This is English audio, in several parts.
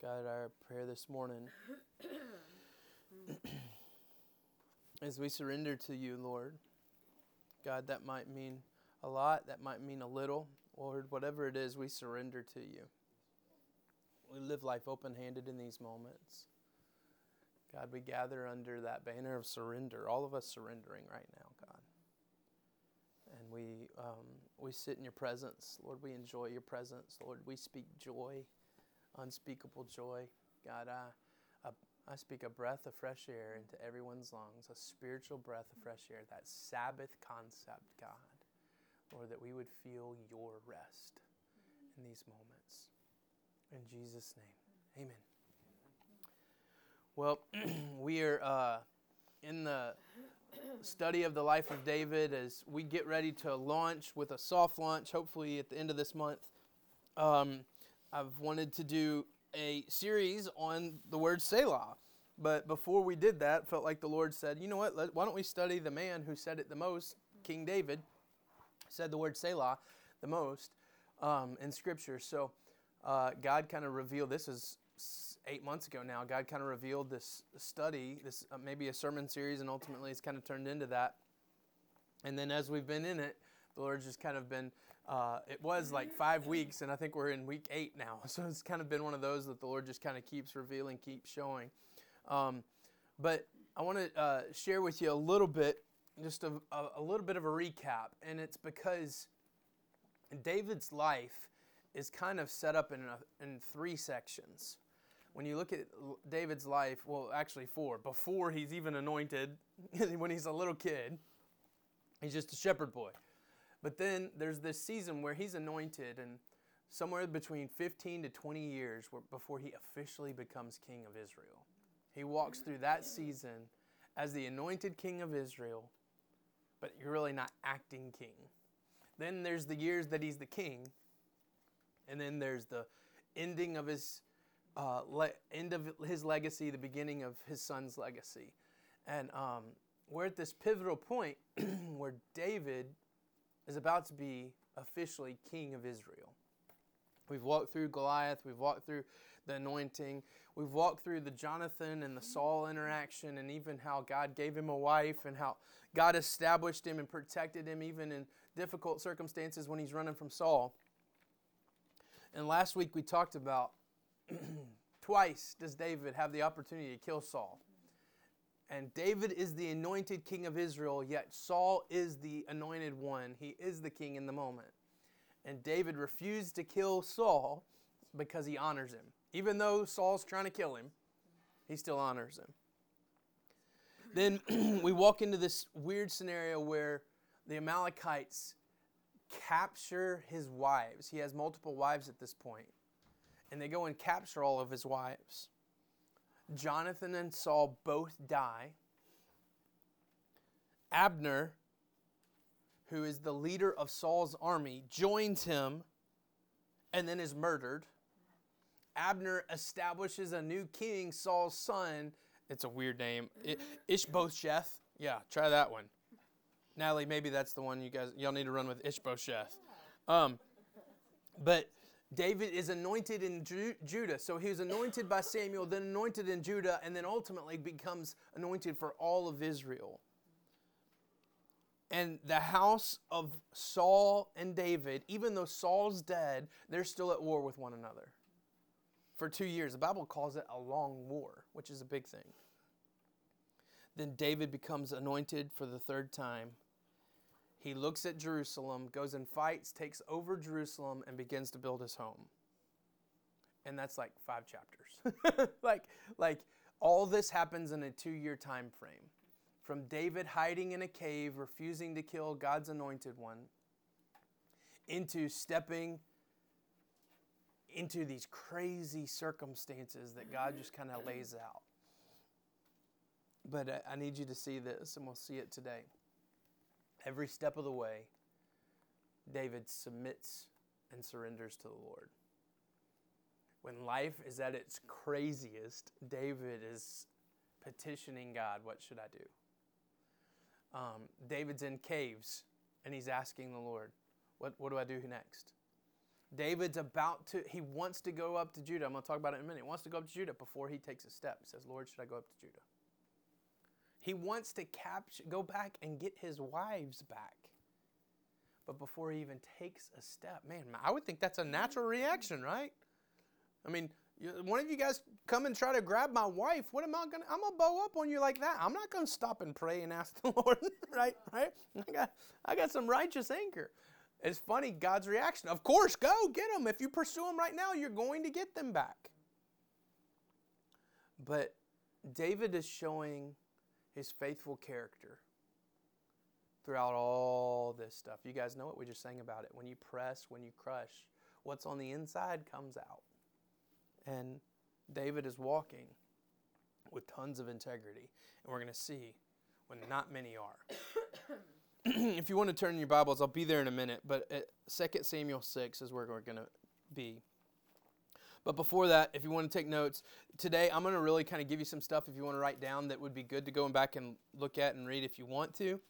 God, our prayer this morning as we surrender to you, Lord. God, that might mean a lot, that might mean a little. Lord, whatever it is, we surrender to you. We live life open handed in these moments. God, we gather under that banner of surrender, all of us surrendering right now, God. And we, um, we sit in your presence. Lord, we enjoy your presence. Lord, we speak joy unspeakable joy. God, I, I, speak a breath of fresh air into everyone's lungs, a spiritual breath of fresh air, that Sabbath concept, God. Lord, that we would feel your rest in these moments. In Jesus' name, amen. Well, we are uh, in the study of the life of David as we get ready to launch with a soft launch, hopefully at the end of this month. Um, I've wanted to do a series on the word Selah. But before we did that, felt like the Lord said, you know what, let, why don't we study the man who said it the most, King David, said the word Selah the most um, in Scripture. So uh, God kind of revealed, this is eight months ago now, God kind of revealed this study, this uh, maybe a sermon series, and ultimately it's kind of turned into that. And then as we've been in it, the Lord's just kind of been uh, it was like five weeks, and I think we're in week eight now. So it's kind of been one of those that the Lord just kind of keeps revealing, keeps showing. Um, but I want to uh, share with you a little bit, just a, a, little bit of a recap, and it's because David's life is kind of set up in, a, in three sections. When you look at David's life, well, actually four. Before he's even anointed, when he's a little kid, he's just a shepherd boy. But then there's this season where he's anointed, and somewhere between 15 to 20 years before he officially becomes king of Israel. He walks through that season as the anointed king of Israel, but you're really not acting king. Then there's the years that he's the king, and then there's the ending of his uh, le- end of his legacy, the beginning of his son's legacy, and um, we're at this pivotal point where David is about to be officially king of Israel. We've walked through Goliath, we've walked through the anointing, we've walked through the Jonathan and the Saul interaction, and even how God gave him a wife, and how God established him and protected him even in difficult circumstances when he's running from Saul. And last week we talked about twice does David have the opportunity to kill Saul. And David is the anointed king of Israel, yet Saul is the anointed one. He is the king in the moment. And David refused to kill Saul because he honors him. Even though Saul's trying to kill him, he still honors him. Then we walk into this weird scenario where the Amalekites capture his wives. He has multiple wives at this point, and they go and capture all of his wives. Jonathan and Saul both die. Abner, who is the leader of Saul's army, joins him and then is murdered. Abner establishes a new king, Saul's son. It's a weird name. Ishbosheth. Yeah, try that one. Natalie, maybe that's the one you guys y'all need to run with Ishbosheth. Um, but David is anointed in Ju- Judah. So he was anointed by Samuel, then anointed in Judah, and then ultimately becomes anointed for all of Israel. And the house of Saul and David, even though Saul's dead, they're still at war with one another for two years. The Bible calls it a long war, which is a big thing. Then David becomes anointed for the third time he looks at Jerusalem, goes and fights, takes over Jerusalem, and begins to build his home. And that's like five chapters. like, like all this happens in a two-year time frame. From David hiding in a cave, refusing to kill God's anointed one, into stepping into these crazy circumstances that God just kind of lays out. But uh, I need you to see this, and we'll see it today. Every step of the way, David submits and surrenders to the Lord. When life is at its craziest, David is petitioning God, What should I do? Um, David's in caves and he's asking the Lord, what, what do I do next? David's about to, he wants to go up to Judah. I'm going to talk about it in a minute. He wants to go up to Judah before he takes a step. He says, Lord, should I go up to Judah? He wants to capture, go back and get his wives back. But before he even takes a step, man, I would think that's a natural reaction, right? I mean, one of you guys come and try to grab my wife. What am I gonna? I'm gonna bow up on you like that. I'm not gonna stop and pray and ask the Lord, right? Right? I got, I got some righteous anger. It's funny God's reaction. Of course, go get them. If you pursue them right now, you're going to get them back. But David is showing his faithful character throughout all this stuff. You guys know what We just sang about it. When you press, when you crush, what's on the inside comes out. And David is walking with tons of integrity. And we're going to see when not many are. if you want to turn your Bibles, I'll be there in a minute. But uh, 2 Samuel 6 is where we're going to be. But before that, if you want to take notes, today I'm going to really kind of give you some stuff if you want to write down that would be good to go back and look at and read if you want to.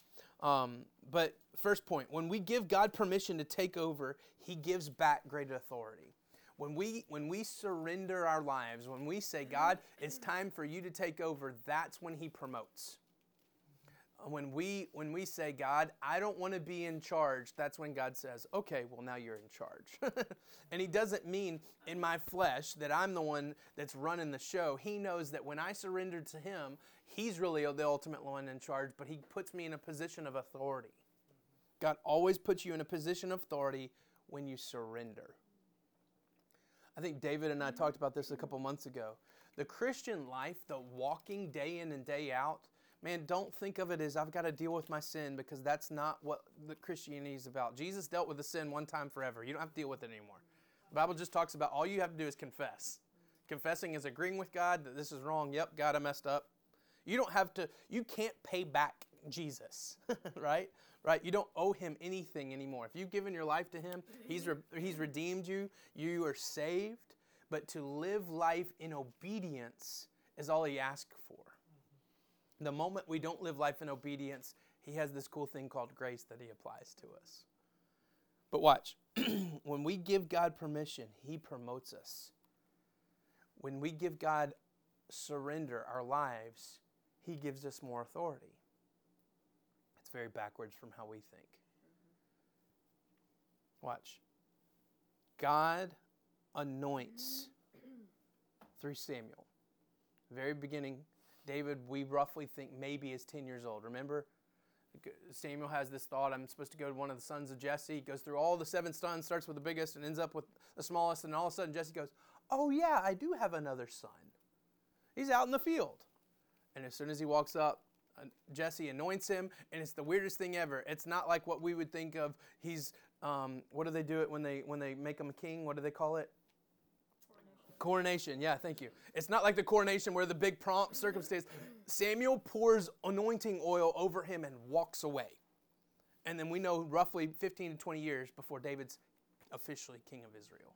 Um, but first point when we give God permission to take over, He gives back great authority. When we, when we surrender our lives, when we say, God, it's time for you to take over, that's when He promotes. When we, when we say, God, I don't want to be in charge, that's when God says, okay, well, now you're in charge. and He doesn't mean in my flesh that I'm the one that's running the show. He knows that when I surrender to Him, He's really the ultimate one in charge, but He puts me in a position of authority. God always puts you in a position of authority when you surrender. I think David and I talked about this a couple months ago. The Christian life, the walking day in and day out, man, don't think of it as I've got to deal with my sin because that's not what the Christianity is about. Jesus dealt with the sin one time forever. You don't have to deal with it anymore. The Bible just talks about all you have to do is confess. Confessing is agreeing with God that this is wrong. Yep, God, I messed up. You don't have to, you can't pay back Jesus, right? right? You don't owe him anything anymore. If you've given your life to him, he's, re- he's redeemed you, you are saved. But to live life in obedience is all he asks for. The moment we don't live life in obedience, he has this cool thing called grace that he applies to us. But watch, when we give God permission, he promotes us. When we give God surrender our lives, he gives us more authority. It's very backwards from how we think. Watch. God anoints through Samuel. Very beginning, David, we roughly think maybe is 10 years old. Remember? Samuel has this thought I'm supposed to go to one of the sons of Jesse. He goes through all the seven sons, starts with the biggest, and ends up with the smallest. And all of a sudden, Jesse goes, Oh, yeah, I do have another son. He's out in the field. And as soon as he walks up, Jesse anoints him, and it's the weirdest thing ever. It's not like what we would think of. He's um, what do they do it when they when they make him a king? What do they call it? Coronation. Yeah, thank you. It's not like the coronation where the big prompt circumstance. Samuel pours anointing oil over him and walks away, and then we know roughly 15 to 20 years before David's officially king of Israel.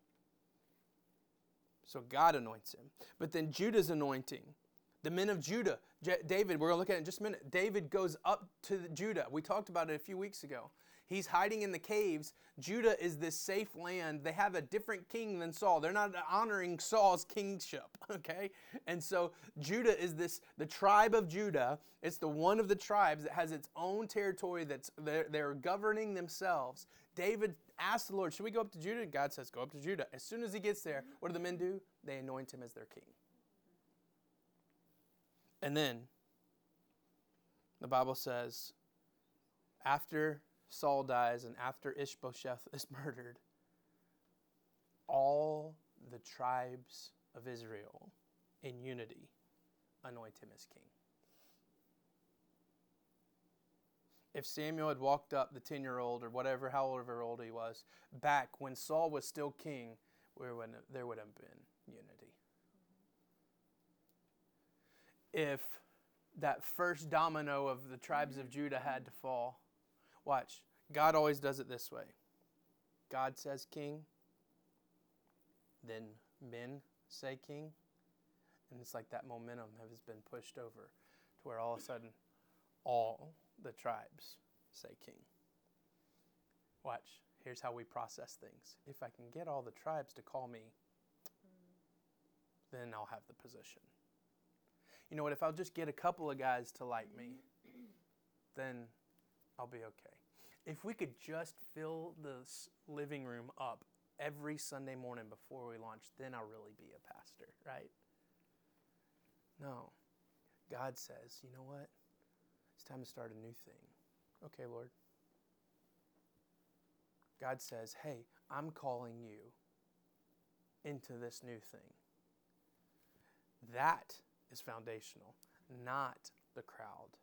So God anoints him, but then Judah's anointing the men of Judah, David, we're going to look at it in just a minute. David goes up to Judah. We talked about it a few weeks ago. He's hiding in the caves. Judah is this safe land. They have a different king than Saul. They're not honoring Saul's kingship, okay? And so Judah is this, the tribe of Judah. It's the one of the tribes that has its own territory that's, they're, they're governing themselves. David asks the Lord, should we go up to Judah? God says, go up to Judah. As soon as he gets there, what do the men do? They anoint him as their king. And then the Bible says, after Saul dies and after Ishbosheth is murdered, all the tribes of Israel in unity anoint him as king. If Samuel had walked up, the 10 year old or whatever, however old he was, back when Saul was still king, there would have been unity if that first domino of the tribes of Judah had to fall. Watch. God always does it this way God says king, then men say king, and it's like that momentum has been pushed over to where all of a sudden all the tribes say king. Watch. here's how we process things. If I can get all the tribes to call me, then I'll have the position. You know what? If I'll just get a couple of guys to like me, then I'll be okay. If we could just fill the living room up every Sunday morning before we launch, then I'll really be a pastor, right? No. God says, you know what? It's time to start a new thing. Okay, Lord. God says, hey, I'm calling you into this new thing. That is foundational, not the crowd.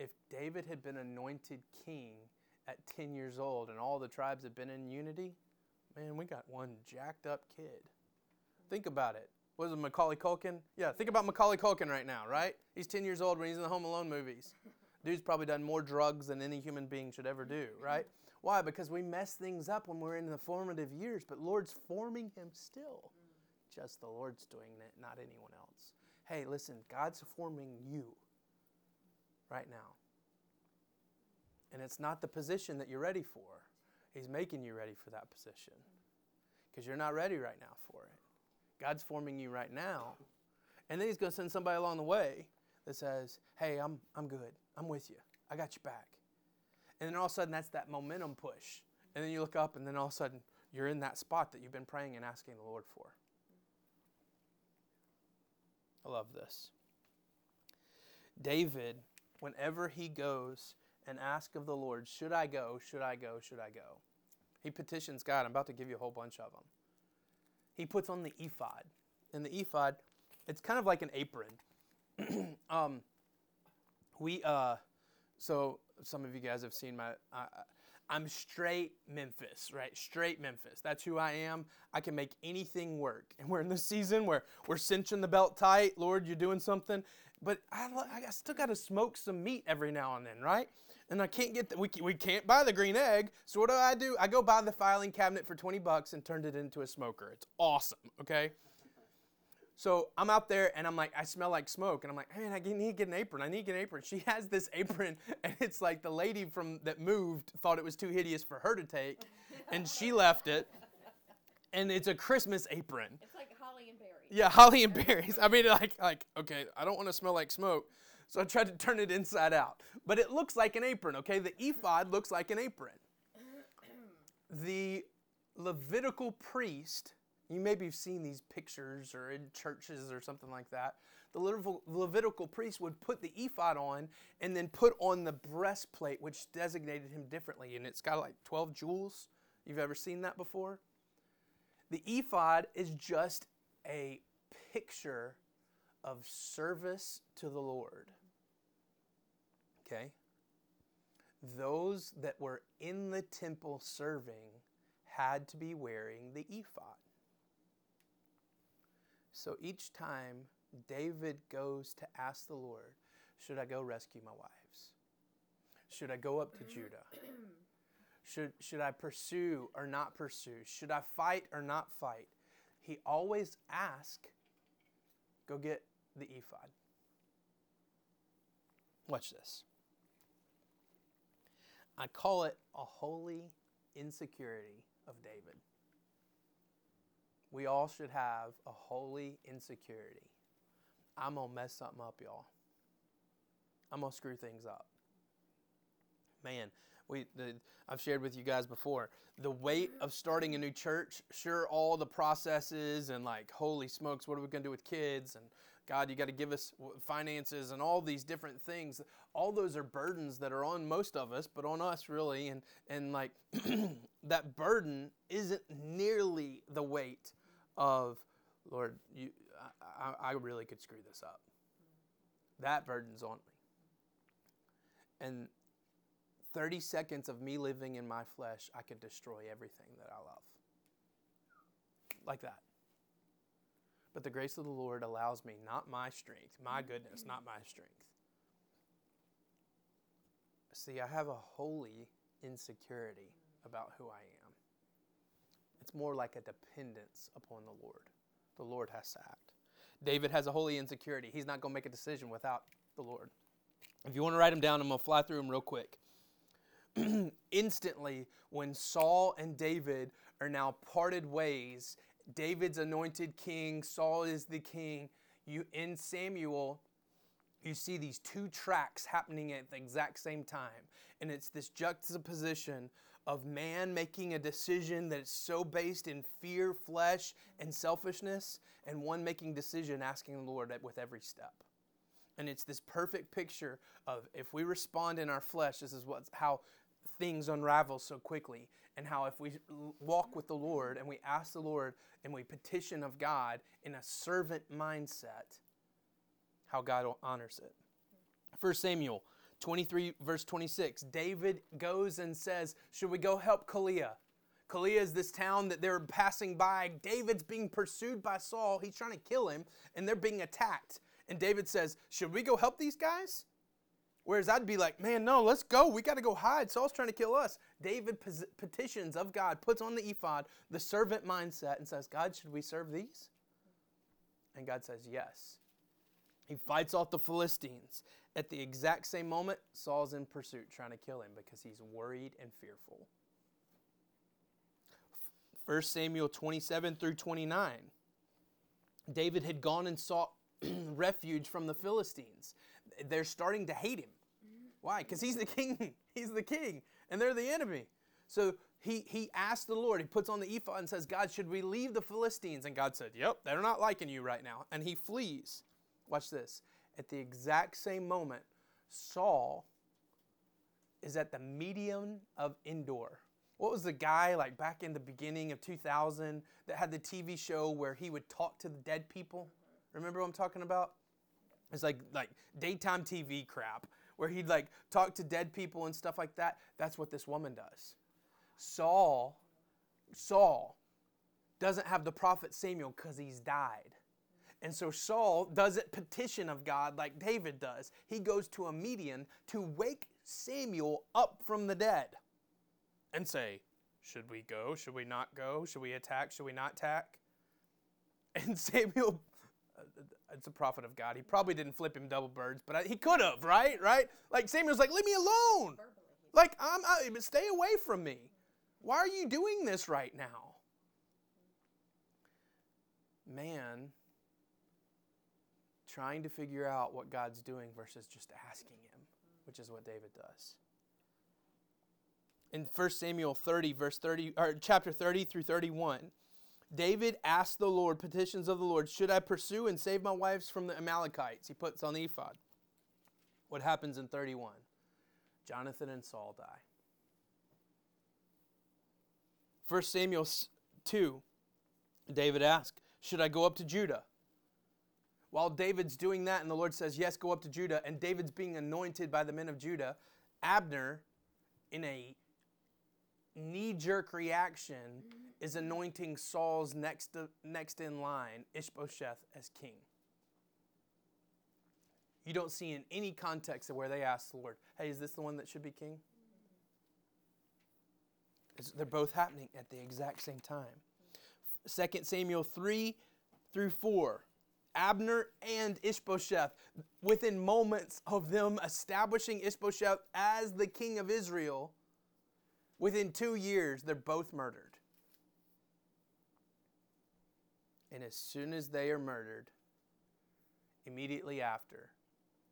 If David had been anointed king at 10 years old and all the tribes had been in unity, man, we got one jacked up kid. Think about it. Was it, Macaulay Culkin? Yeah, think about Macaulay Culkin right now, right? He's 10 years old when he's in the Home Alone movies. Dude's probably done more drugs than any human being should ever do, right? Why? Because we mess things up when we're in the formative years, but Lord's forming him still. Just the Lord's doing it, not anyone else. Hey, listen, God's forming you right now. And it's not the position that you're ready for. He's making you ready for that position because you're not ready right now for it. God's forming you right now. And then He's going to send somebody along the way that says, Hey, I'm, I'm good. I'm with you. I got you back. And then all of a sudden, that's that momentum push. And then you look up, and then all of a sudden, you're in that spot that you've been praying and asking the Lord for. I love this. David, whenever he goes and asks of the Lord, Should I go? Should I go? Should I go? He petitions God. I'm about to give you a whole bunch of them. He puts on the ephod. And the ephod, it's kind of like an apron. um, we, uh, so some of you guys have seen my, uh, I'm straight Memphis, right? Straight Memphis. That's who I am. I can make anything work. And we're in this season where we're cinching the belt tight. Lord, you're doing something. But I, I still got to smoke some meat every now and then, right? And I can't get the, we, we can't buy the green egg. So what do I do? I go buy the filing cabinet for 20 bucks and turned it into a smoker. It's awesome, okay? So I'm out there and I'm like, I smell like smoke. And I'm like, man, I need to get an apron. I need to get an apron. She has this apron and it's like the lady from that moved thought it was too hideous for her to take. And she left it. And it's a Christmas apron. It's like holly and berries. Yeah, holly and berries. I mean, like, like okay, I don't want to smell like smoke. So I tried to turn it inside out. But it looks like an apron, okay? The ephod looks like an apron. The Levitical priest you maybe have seen these pictures or in churches or something like that. The Levitical priest would put the ephod on and then put on the breastplate, which designated him differently. And it's got like 12 jewels. You've ever seen that before? The ephod is just a picture of service to the Lord. Okay? Those that were in the temple serving had to be wearing the ephod. So each time David goes to ask the Lord, should I go rescue my wives? Should I go up to Judah? Should, should I pursue or not pursue? Should I fight or not fight? He always asks, go get the ephod. Watch this. I call it a holy insecurity of David we all should have a holy insecurity. I'm going to mess something up, y'all. I'm going to screw things up. Man, we the, I've shared with you guys before the weight of starting a new church. Sure, all the processes and like, holy smokes, what are we going to do with kids? And God, you got to give us finances and all these different things. All those are burdens that are on most of us, but on us really. And and like that burden isn't nearly the weight of, Lord, you, I, I really could screw this up. That burden's on me. And 30 seconds of me living in my flesh, I could destroy everything that I love. Like that. But the grace of the Lord allows me, not my strength, my goodness, not my strength. See, I have a holy insecurity about who I am. It's more like a dependence upon the Lord. The Lord has to act. David has a holy insecurity. He's not going to make a decision without the Lord. If you want to write them down, I'm going to fly through them real quick. instantly when Saul and David are now parted ways, David's anointed king, Saul is the king. You in Samuel, you see these two tracks happening at the exact same time. And it's this juxtaposition of man making a decision that is so based in fear, flesh, and selfishness, and one making decision asking the Lord with every step. And it's this perfect picture of if we respond in our flesh, this is what's how things unravel so quickly. And how if we walk with the Lord and we ask the Lord and we petition of God in a servant mindset, how God honors it. 1 Samuel 23, verse 26, David goes and says, Should we go help Kalia? Kalia is this town that they're passing by. David's being pursued by Saul. He's trying to kill him, and they're being attacked. And David says, Should we go help these guys? Whereas I'd be like, Man, no, let's go. We got to go hide. Saul's trying to kill us. David petitions of God, puts on the ephod, the servant mindset, and says, God, should we serve these? And God says, Yes. He fights off the Philistines. At the exact same moment, Saul's in pursuit trying to kill him because he's worried and fearful. 1 Samuel 27 through 29. David had gone and sought refuge from the Philistines. They're starting to hate him. Why? Because he's the king. He's the king, and they're the enemy. So he, he asked the Lord, he puts on the ephod and says, God, should we leave the Philistines? And God said, Yep, they're not liking you right now. And he flees. Watch this. At the exact same moment, Saul is at the medium of Endor. What was the guy like back in the beginning of 2000 that had the TV show where he would talk to the dead people? Remember what I'm talking about? It's like like daytime TV crap where he'd like talk to dead people and stuff like that. That's what this woman does. Saul Saul doesn't have the prophet Samuel cuz he's died. And so Saul doesn't petition of God like David does. He goes to a median to wake Samuel up from the dead and say, Should we go? Should we not go? Should we attack? Should we not attack? And Samuel, it's a prophet of God. He probably didn't flip him double birds, but he could have, right? Right? Like Samuel's like, Leave me alone. Like, I'm, I, stay away from me. Why are you doing this right now? Man trying to figure out what God's doing versus just asking Him, which is what David does. In 1 Samuel 30, verse 30, or chapter 30 through 31, David asked the Lord, petitions of the Lord, should I pursue and save my wives from the Amalekites? He puts on the ephod. What happens in 31? Jonathan and Saul die. 1 Samuel 2, David asked, Should I go up to Judah? While David's doing that, and the Lord says, Yes, go up to Judah, and David's being anointed by the men of Judah, Abner, in a knee jerk reaction, is anointing Saul's next, uh, next in line, Ishbosheth, as king. You don't see in any context of where they ask the Lord, Hey, is this the one that should be king? They're both happening at the exact same time. 2 Samuel 3 through 4. Abner and Ishbosheth, within moments of them establishing Ishbosheth as the king of Israel, within two years, they're both murdered. And as soon as they are murdered, immediately after,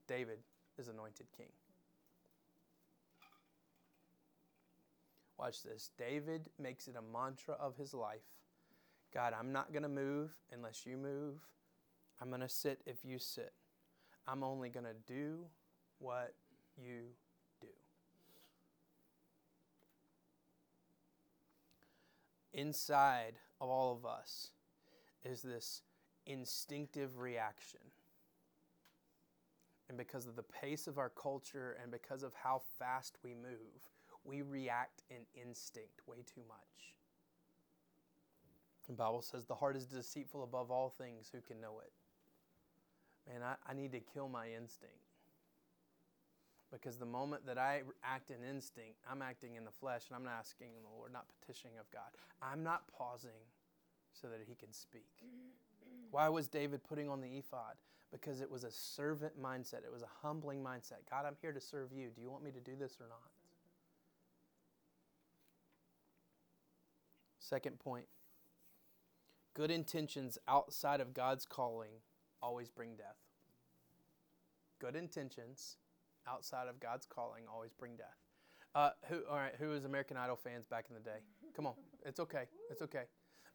David is anointed king. Watch this. David makes it a mantra of his life God, I'm not going to move unless you move. I'm going to sit if you sit. I'm only going to do what you do. Inside of all of us is this instinctive reaction. And because of the pace of our culture and because of how fast we move, we react in instinct way too much. The Bible says the heart is deceitful above all things. Who can know it? man, I, I need to kill my instinct. Because the moment that I act in instinct, I'm acting in the flesh and I'm not asking the Lord, not petitioning of God. I'm not pausing so that he can speak. Why was David putting on the ephod? Because it was a servant mindset, it was a humbling mindset. God, I'm here to serve you. Do you want me to do this or not? Second point good intentions outside of God's calling always bring death. Good intentions outside of God's calling always bring death. Uh, who, all right, who is American Idol fans back in the day? Come on, it's okay, it's okay.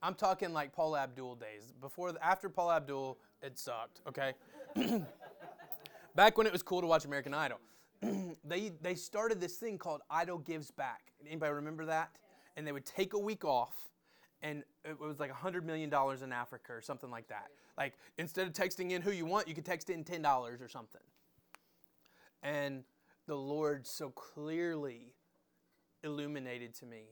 I'm talking like Paula Abdul days. Before, after Paula Abdul, it sucked. Okay. back when it was cool to watch American Idol, they they started this thing called Idol Gives Back. Anybody remember that? And they would take a week off, and it was like $100 million in Africa or something like that. Like instead of texting in who you want, you could text in $10 or something. And the Lord so clearly illuminated to me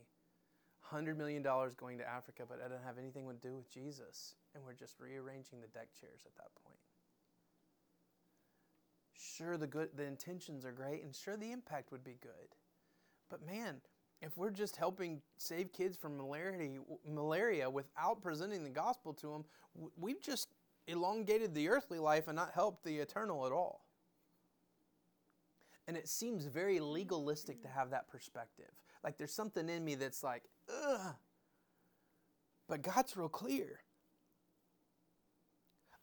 $100 million going to Africa, but I doesn't have anything to do with Jesus. And we're just rearranging the deck chairs at that point. Sure, the, good, the intentions are great, and sure, the impact would be good. But man, if we're just helping save kids from malaria, malaria without presenting the gospel to them, we've just elongated the earthly life and not helped the eternal at all. And it seems very legalistic to have that perspective. Like there's something in me that's like, ugh. But God's real clear.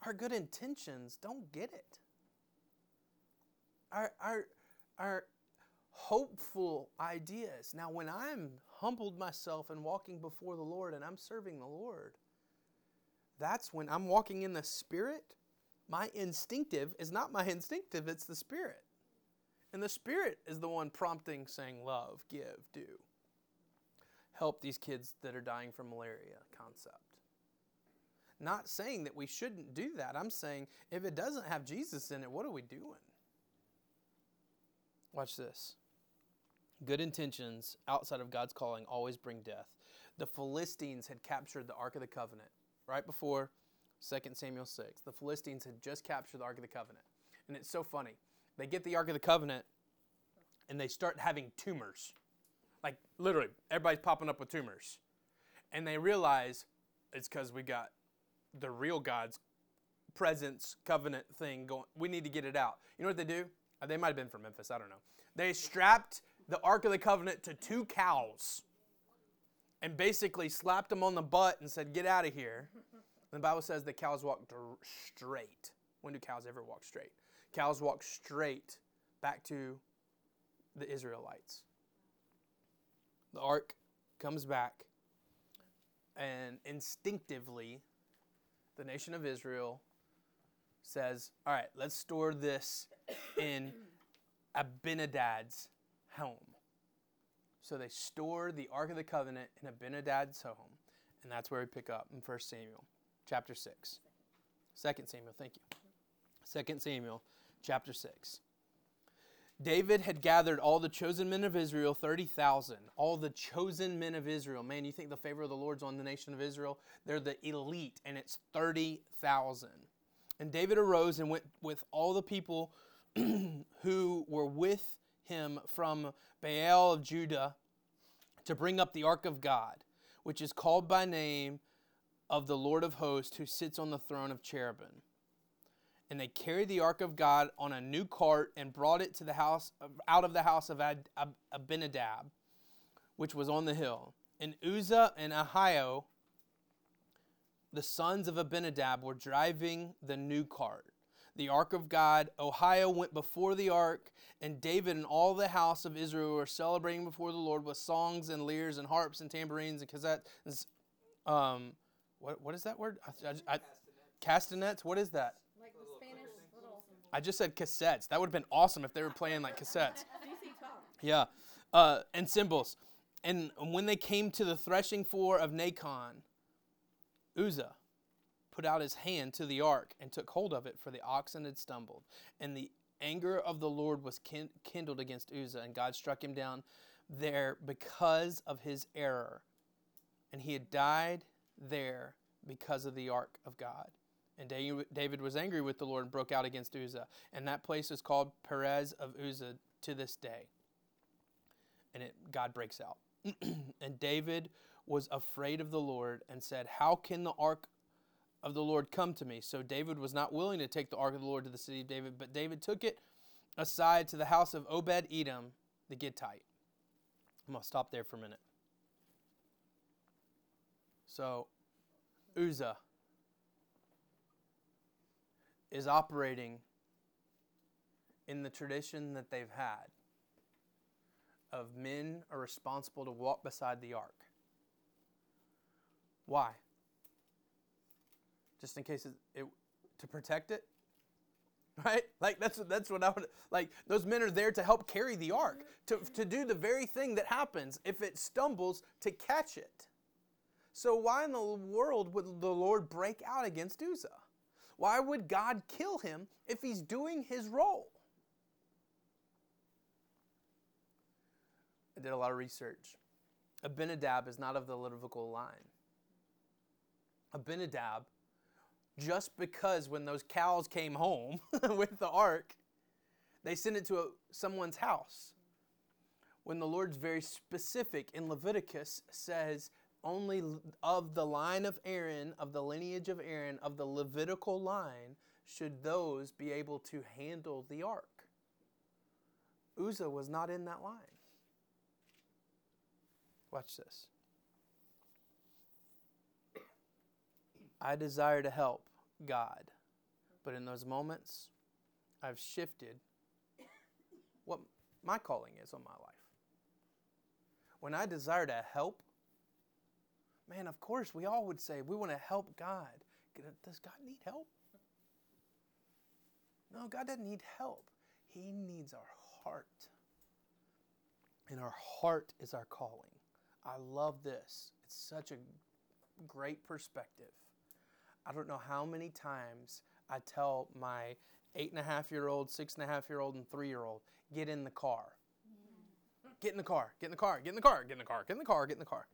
Our good intentions don't get it. Our, our, our hopeful ideas. Now, when I'm humbled myself and walking before the Lord and I'm serving the Lord, that's when I'm walking in the Spirit. My instinctive is not my instinctive, it's the Spirit. And the Spirit is the one prompting, saying, Love, give, do. Help these kids that are dying from malaria concept. Not saying that we shouldn't do that. I'm saying if it doesn't have Jesus in it, what are we doing? Watch this. Good intentions outside of God's calling always bring death. The Philistines had captured the Ark of the Covenant right before 2 Samuel 6. The Philistines had just captured the Ark of the Covenant. And it's so funny. They get the Ark of the Covenant and they start having tumors. Like literally, everybody's popping up with tumors. And they realize it's because we got the real God's presence covenant thing going. We need to get it out. You know what they do? Uh, they might have been from Memphis. I don't know. They strapped the Ark of the Covenant to two cows and basically slapped them on the butt and said, Get out of here. And the Bible says the cows walked straight. When do cows ever walk straight? Cows walk straight back to the Israelites. The ark comes back, and instinctively, the nation of Israel says, All right, let's store this in Abinadab's home. So they store the Ark of the Covenant in Abinadab's home. And that's where we pick up in 1 Samuel chapter 6. 2 Samuel, thank you. 2 Samuel chapter 6. David had gathered all the chosen men of Israel, 30,000. All the chosen men of Israel. Man, you think the favor of the Lord's on the nation of Israel? They're the elite, and it's 30,000. And David arose and went with all the people who were with him from Baal of Judah to bring up the ark of God, which is called by name of the Lord of hosts, who sits on the throne of cherubim and they carried the ark of God on a new cart and brought it to the house out of the house of Abinadab, which was on the hill. And Uzzah and Ahio, the sons of Abinadab, were driving the new cart. The ark of God, Ahio went before the ark, and David and all the house of Israel were celebrating before the Lord with songs and lyres and harps and tambourines and cassettes. Um, what, what is that word? I, I, I, castanets. What is that? I just said cassettes. That would have been awesome if they were playing like cassettes. Yeah. Uh, and cymbals. And when they came to the threshing floor of Nacon, Uzzah put out his hand to the ark and took hold of it, for the oxen had stumbled. And the anger of the Lord was kindled against Uzzah, and God struck him down there because of his error. And he had died there because of the ark of God. And David was angry with the Lord and broke out against Uzzah. And that place is called Perez of Uzzah to this day. And it, God breaks out. and David was afraid of the Lord and said, How can the ark of the Lord come to me? So David was not willing to take the ark of the Lord to the city of David, but David took it aside to the house of Obed Edom the Gittite. I'm going to stop there for a minute. So, Uzzah is operating in the tradition that they've had of men are responsible to walk beside the ark. Why? Just in case it, it to protect it, right? Like that's that's what I would like. Those men are there to help carry the ark, to to do the very thing that happens if it stumbles to catch it. So why in the world would the Lord break out against Uzzah? Why would God kill him if he's doing his role? I did a lot of research. Abinadab is not of the Levitical line. Abinadab, just because when those cows came home with the ark, they sent it to a, someone's house. When the Lord's very specific in Leviticus says, only of the line of Aaron, of the lineage of Aaron, of the Levitical line, should those be able to handle the ark. Uzzah was not in that line. Watch this. I desire to help God, but in those moments, I've shifted what my calling is on my life. When I desire to help, man, of course, we all would say we want to help God. Does God need help? No, God doesn't need help. He needs our heart. And our heart is our calling. I love this. It's such a great perspective. I don't know how many times I tell my eight and a half year old, six and a half year old, and three year old, get in the car. Get in the car, get in the car, get in the car, get in the car, get in the car, get in the car.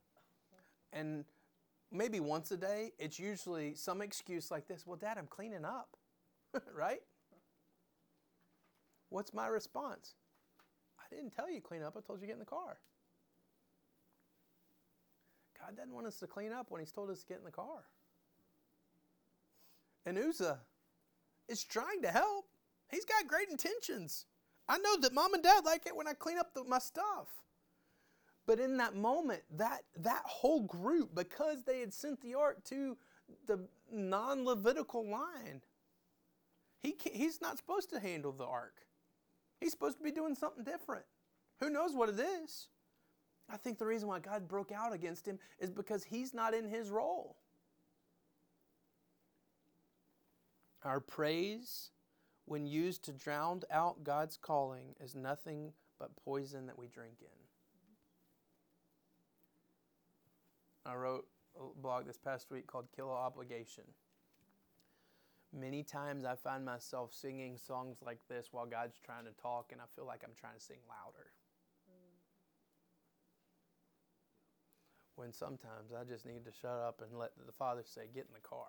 And maybe once a day, it's usually some excuse like this Well, Dad, I'm cleaning up, right? What's my response? I didn't tell you clean up, I told you get in the car. God doesn't want us to clean up when He's told us to get in the car. And Uzzah is trying to help. He's got great intentions. I know that mom and dad like it when I clean up the, my stuff. But in that moment, that, that whole group, because they had sent the ark to the non Levitical line, he, he's not supposed to handle the ark. He's supposed to be doing something different. Who knows what it is? I think the reason why God broke out against him is because he's not in his role. Our praise, when used to drown out God's calling, is nothing but poison that we drink in. I wrote a blog this past week called Kill Obligation. Many times I find myself singing songs like this while God's trying to talk, and I feel like I'm trying to sing louder. When sometimes I just need to shut up and let the Father say, Get in the car.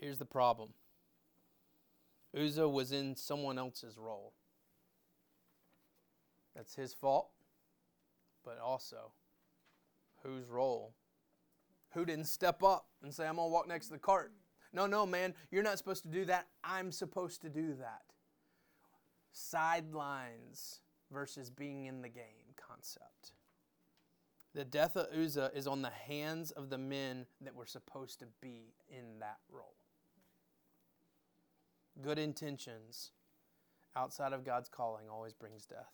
Here's the problem Uzzah was in someone else's role. That's his fault, but also whose role? Who didn't step up and say, I'm going to walk next to the cart? No, no, man, you're not supposed to do that. I'm supposed to do that. Sidelines versus being in the game concept. The death of Uzzah is on the hands of the men that were supposed to be in that role good intentions outside of God's calling always brings death.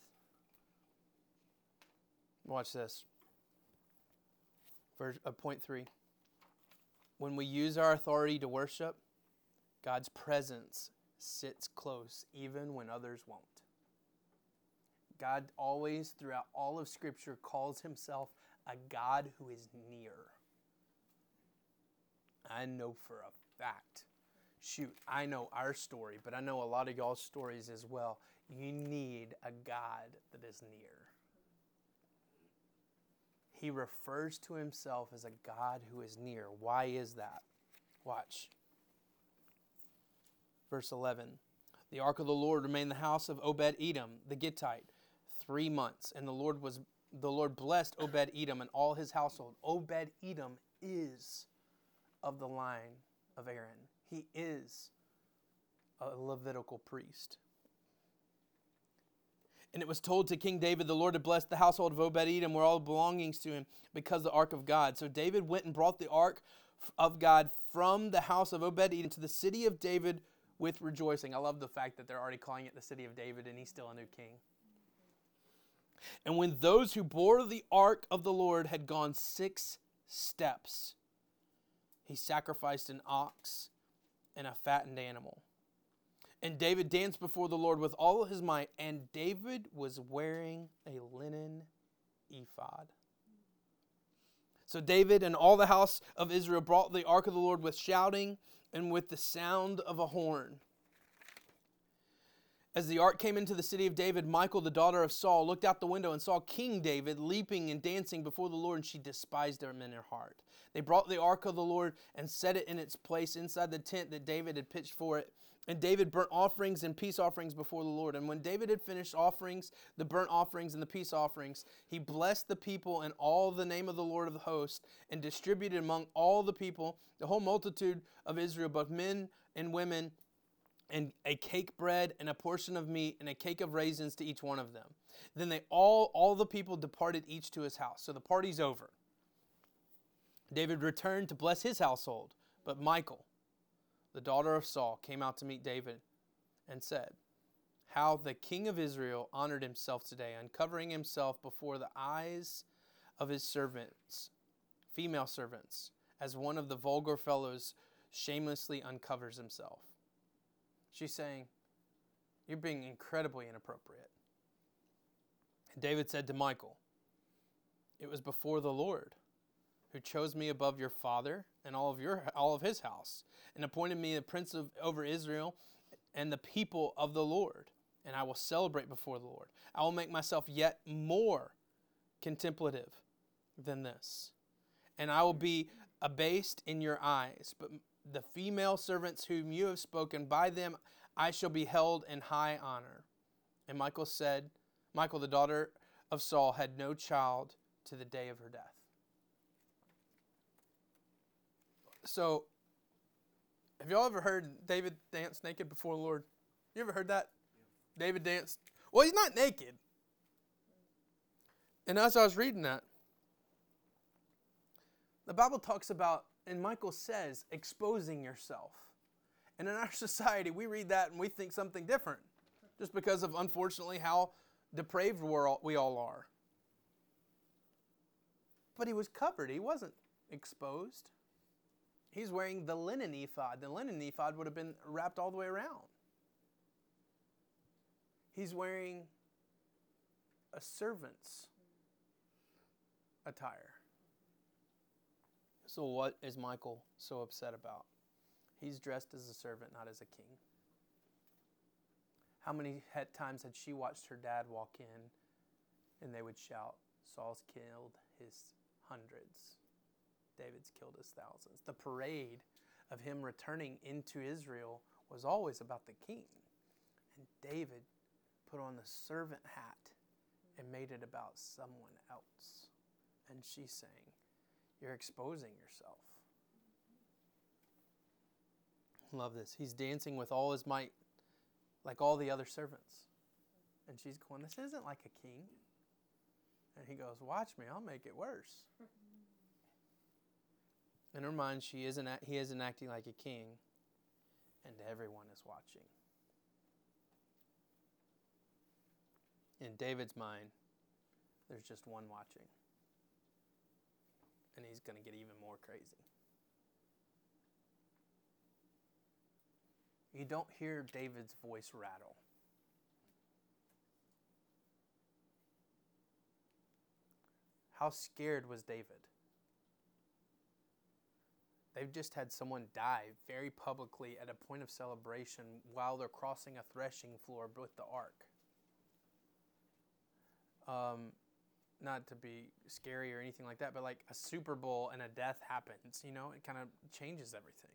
Watch this. Verse, uh, point three. When we use our authority to worship, God's presence sits close even when others won't. God always, throughout all of Scripture, calls himself a God who is near. I know for a fact shoot, I know our story, but I know a lot of y'all's stories as well. You need a God that is near. He refers to himself as a God who is near. Why is that? Watch. Verse 11 The ark of the Lord remained in the house of Obed Edom, the Gittite, three months, and the Lord was the Lord blessed Obed Edom and all his household. Obed Edom is of the line of Aaron. He is a Levitical priest. And it was told to King David, the Lord had blessed the household of Obed Edom, where all belongings to him, because the ark of God. So David went and brought the ark of God from the house of Obed Edom to the city of David with rejoicing. I love the fact that they're already calling it the city of David, and he's still a new king. And when those who bore the ark of the Lord had gone six steps, he sacrificed an ox and a fattened animal. And David danced before the Lord with all his might, and David was wearing a linen ephod. So David and all the house of Israel brought the ark of the Lord with shouting and with the sound of a horn. As the ark came into the city of David, Michal, the daughter of Saul, looked out the window and saw King David leaping and dancing before the Lord, and she despised him in her heart. They brought the ark of the Lord and set it in its place inside the tent that David had pitched for it. And David burnt offerings and peace offerings before the Lord. And when David had finished offerings, the burnt offerings and the peace offerings, he blessed the people in all the name of the Lord of the host and distributed among all the people, the whole multitude of Israel, both men and women, and a cake bread and a portion of meat and a cake of raisins to each one of them. Then they all all the people departed each to his house. So the party's over. David returned to bless his household, but Michal the daughter of Saul, came out to meet David and said, How the king of Israel honored himself today, uncovering himself before the eyes of his servants, female servants, as one of the vulgar fellows shamelessly uncovers himself. She's saying, You're being incredibly inappropriate. And David said to Michal, It was before the Lord who chose me above your father and all of your all of his house and appointed me a prince of, over Israel and the people of the Lord and I will celebrate before the Lord. I will make myself yet more contemplative than this. And I will be abased in your eyes but the female servants whom you have spoken by them I shall be held in high honor. And Michal said Michal the daughter of Saul had no child to the day of her death So, have y'all ever heard David dance naked before the Lord? You ever heard that? Yeah. David danced. Well, he's not naked. And as I was reading that, the Bible talks about, and Michal says, exposing yourself. And in our society, we read that and we think something different, just because of, unfortunately, how depraved we all are. But he was covered, he wasn't exposed. He's wearing the linen ephod. The linen ephod would have been wrapped all the way around. He's wearing a servant's attire. So, what is Michal so upset about? He's dressed as a servant, not as a king. How many times had she watched her dad walk in and they would shout, Saul's killed his hundreds? David's killed his thousands. The parade of him returning into Israel was always about the king. And David put on the servant hat and made it about someone else. And she's saying, You're exposing yourself. Love this. He's dancing with all his might, like all the other servants. And she's going, This isn't like a king. And he goes, Watch me, I'll make it worse. In her mind, she isn't, he isn't acting like a king, and everyone is watching. In David's mind, there's just one watching. And he's going to get even more crazy. You don't hear David's voice rattle. How scared was David? They've just had someone die very publicly at a point of celebration while they're crossing a threshing floor with the ark. Um, not to be scary or anything like that, but like a Super Bowl and a death happens, you know, it kind of changes everything.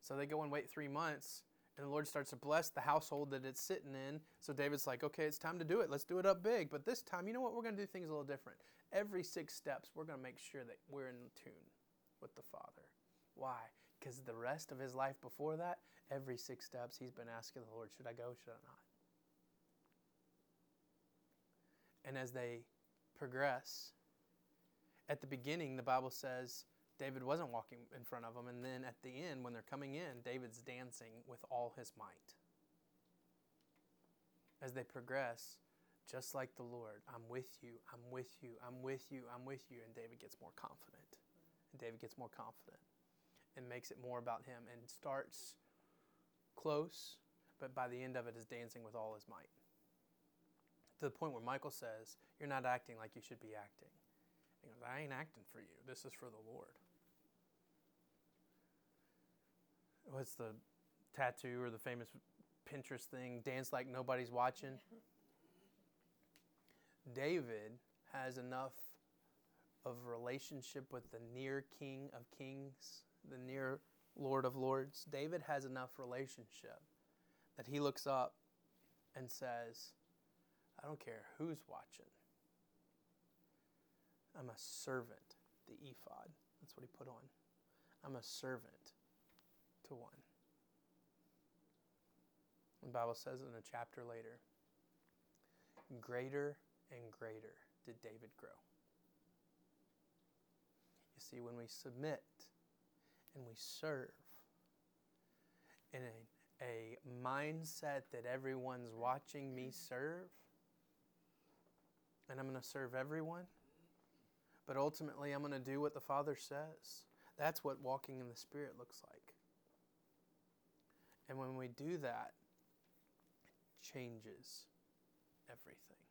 So they go and wait three months, and the Lord starts to bless the household that it's sitting in. So David's like, okay, it's time to do it. Let's do it up big. But this time, you know what? We're going to do things a little different. Every six steps, we're going to make sure that we're in tune with the Father. Why? Because the rest of his life before that, every six steps, he's been asking the Lord, should I go, should I not? And as they progress, at the beginning, the Bible says David wasn't walking in front of them. And then at the end, when they're coming in, David's dancing with all his might. As they progress, just like the Lord, I'm with you, I'm with you, I'm with you, I'm with you. And David gets more confident. And David gets more confident and makes it more about him and starts close, but by the end of it is dancing with all his might. To the point where Michal says, You're not acting like you should be acting. He goes, I ain't acting for you. This is for the Lord. What's the tattoo or the famous Pinterest thing? Dance like nobody's watching. David has enough of relationship with the near King of Kings, the near Lord of Lords. David has enough relationship that he looks up and says, I don't care who's watching. I'm a servant, the ephod. That's what he put on. I'm a servant to one. The Bible says in a chapter later, greater and greater did David grow. See, when we submit and we serve in a, a mindset that everyone's watching me serve, and I'm going to serve everyone, but ultimately I'm going to do what the Father says. That's what walking in the Spirit looks like. And when we do that, it changes everything.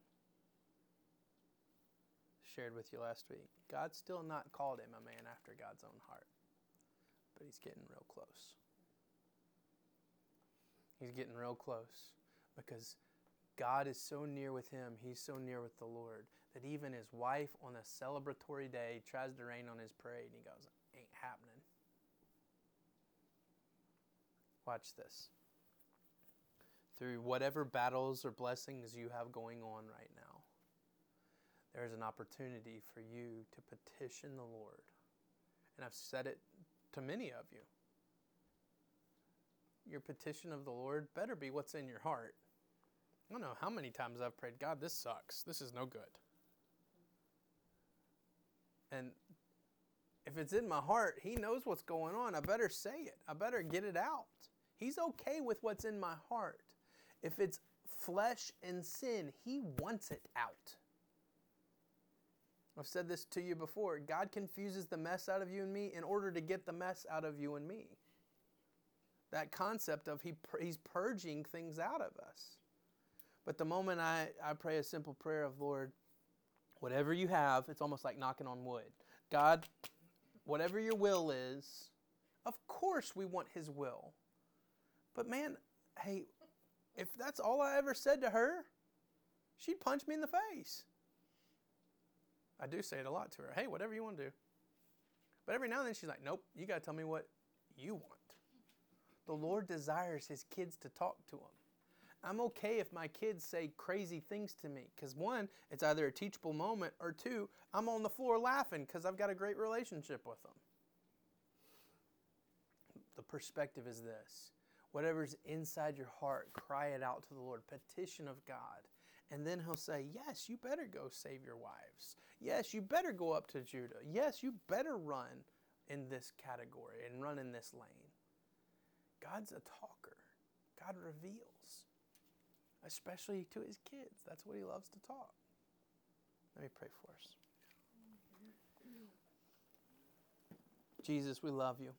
Shared with you last week. God's still not called him a man after God's own heart, but he's getting real close. He's getting real close because God is so near with him, he's so near with the Lord, that even his wife on a celebratory day tries to rain on his parade and he goes, Ain't happening. Watch this. Through whatever battles or blessings you have going on right now, there's an opportunity for you to petition the Lord. And I've said it to many of you. Your petition of the Lord better be what's in your heart. I don't know how many times I've prayed, God, this sucks. This is no good. And if it's in my heart, He knows what's going on. I better say it, I better get it out. He's okay with what's in my heart. If it's flesh and sin, He wants it out. I've said this to you before. God confuses the mess out of you and me in order to get the mess out of you and me. That concept of he, He's purging things out of us. But the moment I, I pray a simple prayer of, Lord, whatever you have, it's almost like knocking on wood. God, whatever your will is, of course we want His will. But man, hey, if that's all I ever said to her, she'd punch me in the face. I do say it a lot to her. Hey, whatever you want to do. But every now and then she's like, nope, you got to tell me what you want. The Lord desires His kids to talk to Him. I'm okay if my kids say crazy things to me because one, it's either a teachable moment, or two, I'm on the floor laughing because I've got a great relationship with them. The perspective is this whatever's inside your heart, cry it out to the Lord, petition of God. And then he'll say, Yes, you better go save your wives. Yes, you better go up to Judah. Yes, you better run in this category and run in this lane. God's a talker, God reveals especially to his kids. That's what he loves to talk. Let me pray for us. Jesus, we love you.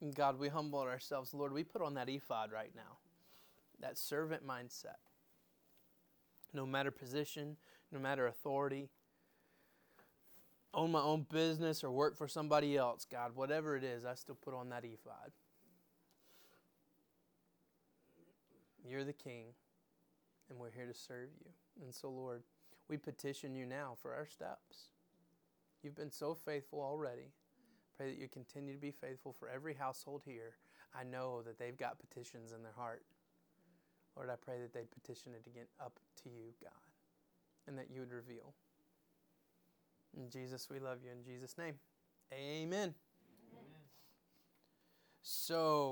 And God, we humble ourselves. Lord, we put on that ephod right now, that servant mindset. No matter position, no matter authority, own my own business or work for somebody else, God, whatever it is, I still put on that ephod. You're the King, and we're here to serve you. And so, Lord, we petition you now for our steps. You've been so faithful already. Pray that you continue to be faithful for every household here. I know that they've got petitions in their heart. Lord, I pray that they'd petition it again up to you, God, and that you would reveal. In Jesus, we love you. In Jesus' name, amen. amen. So,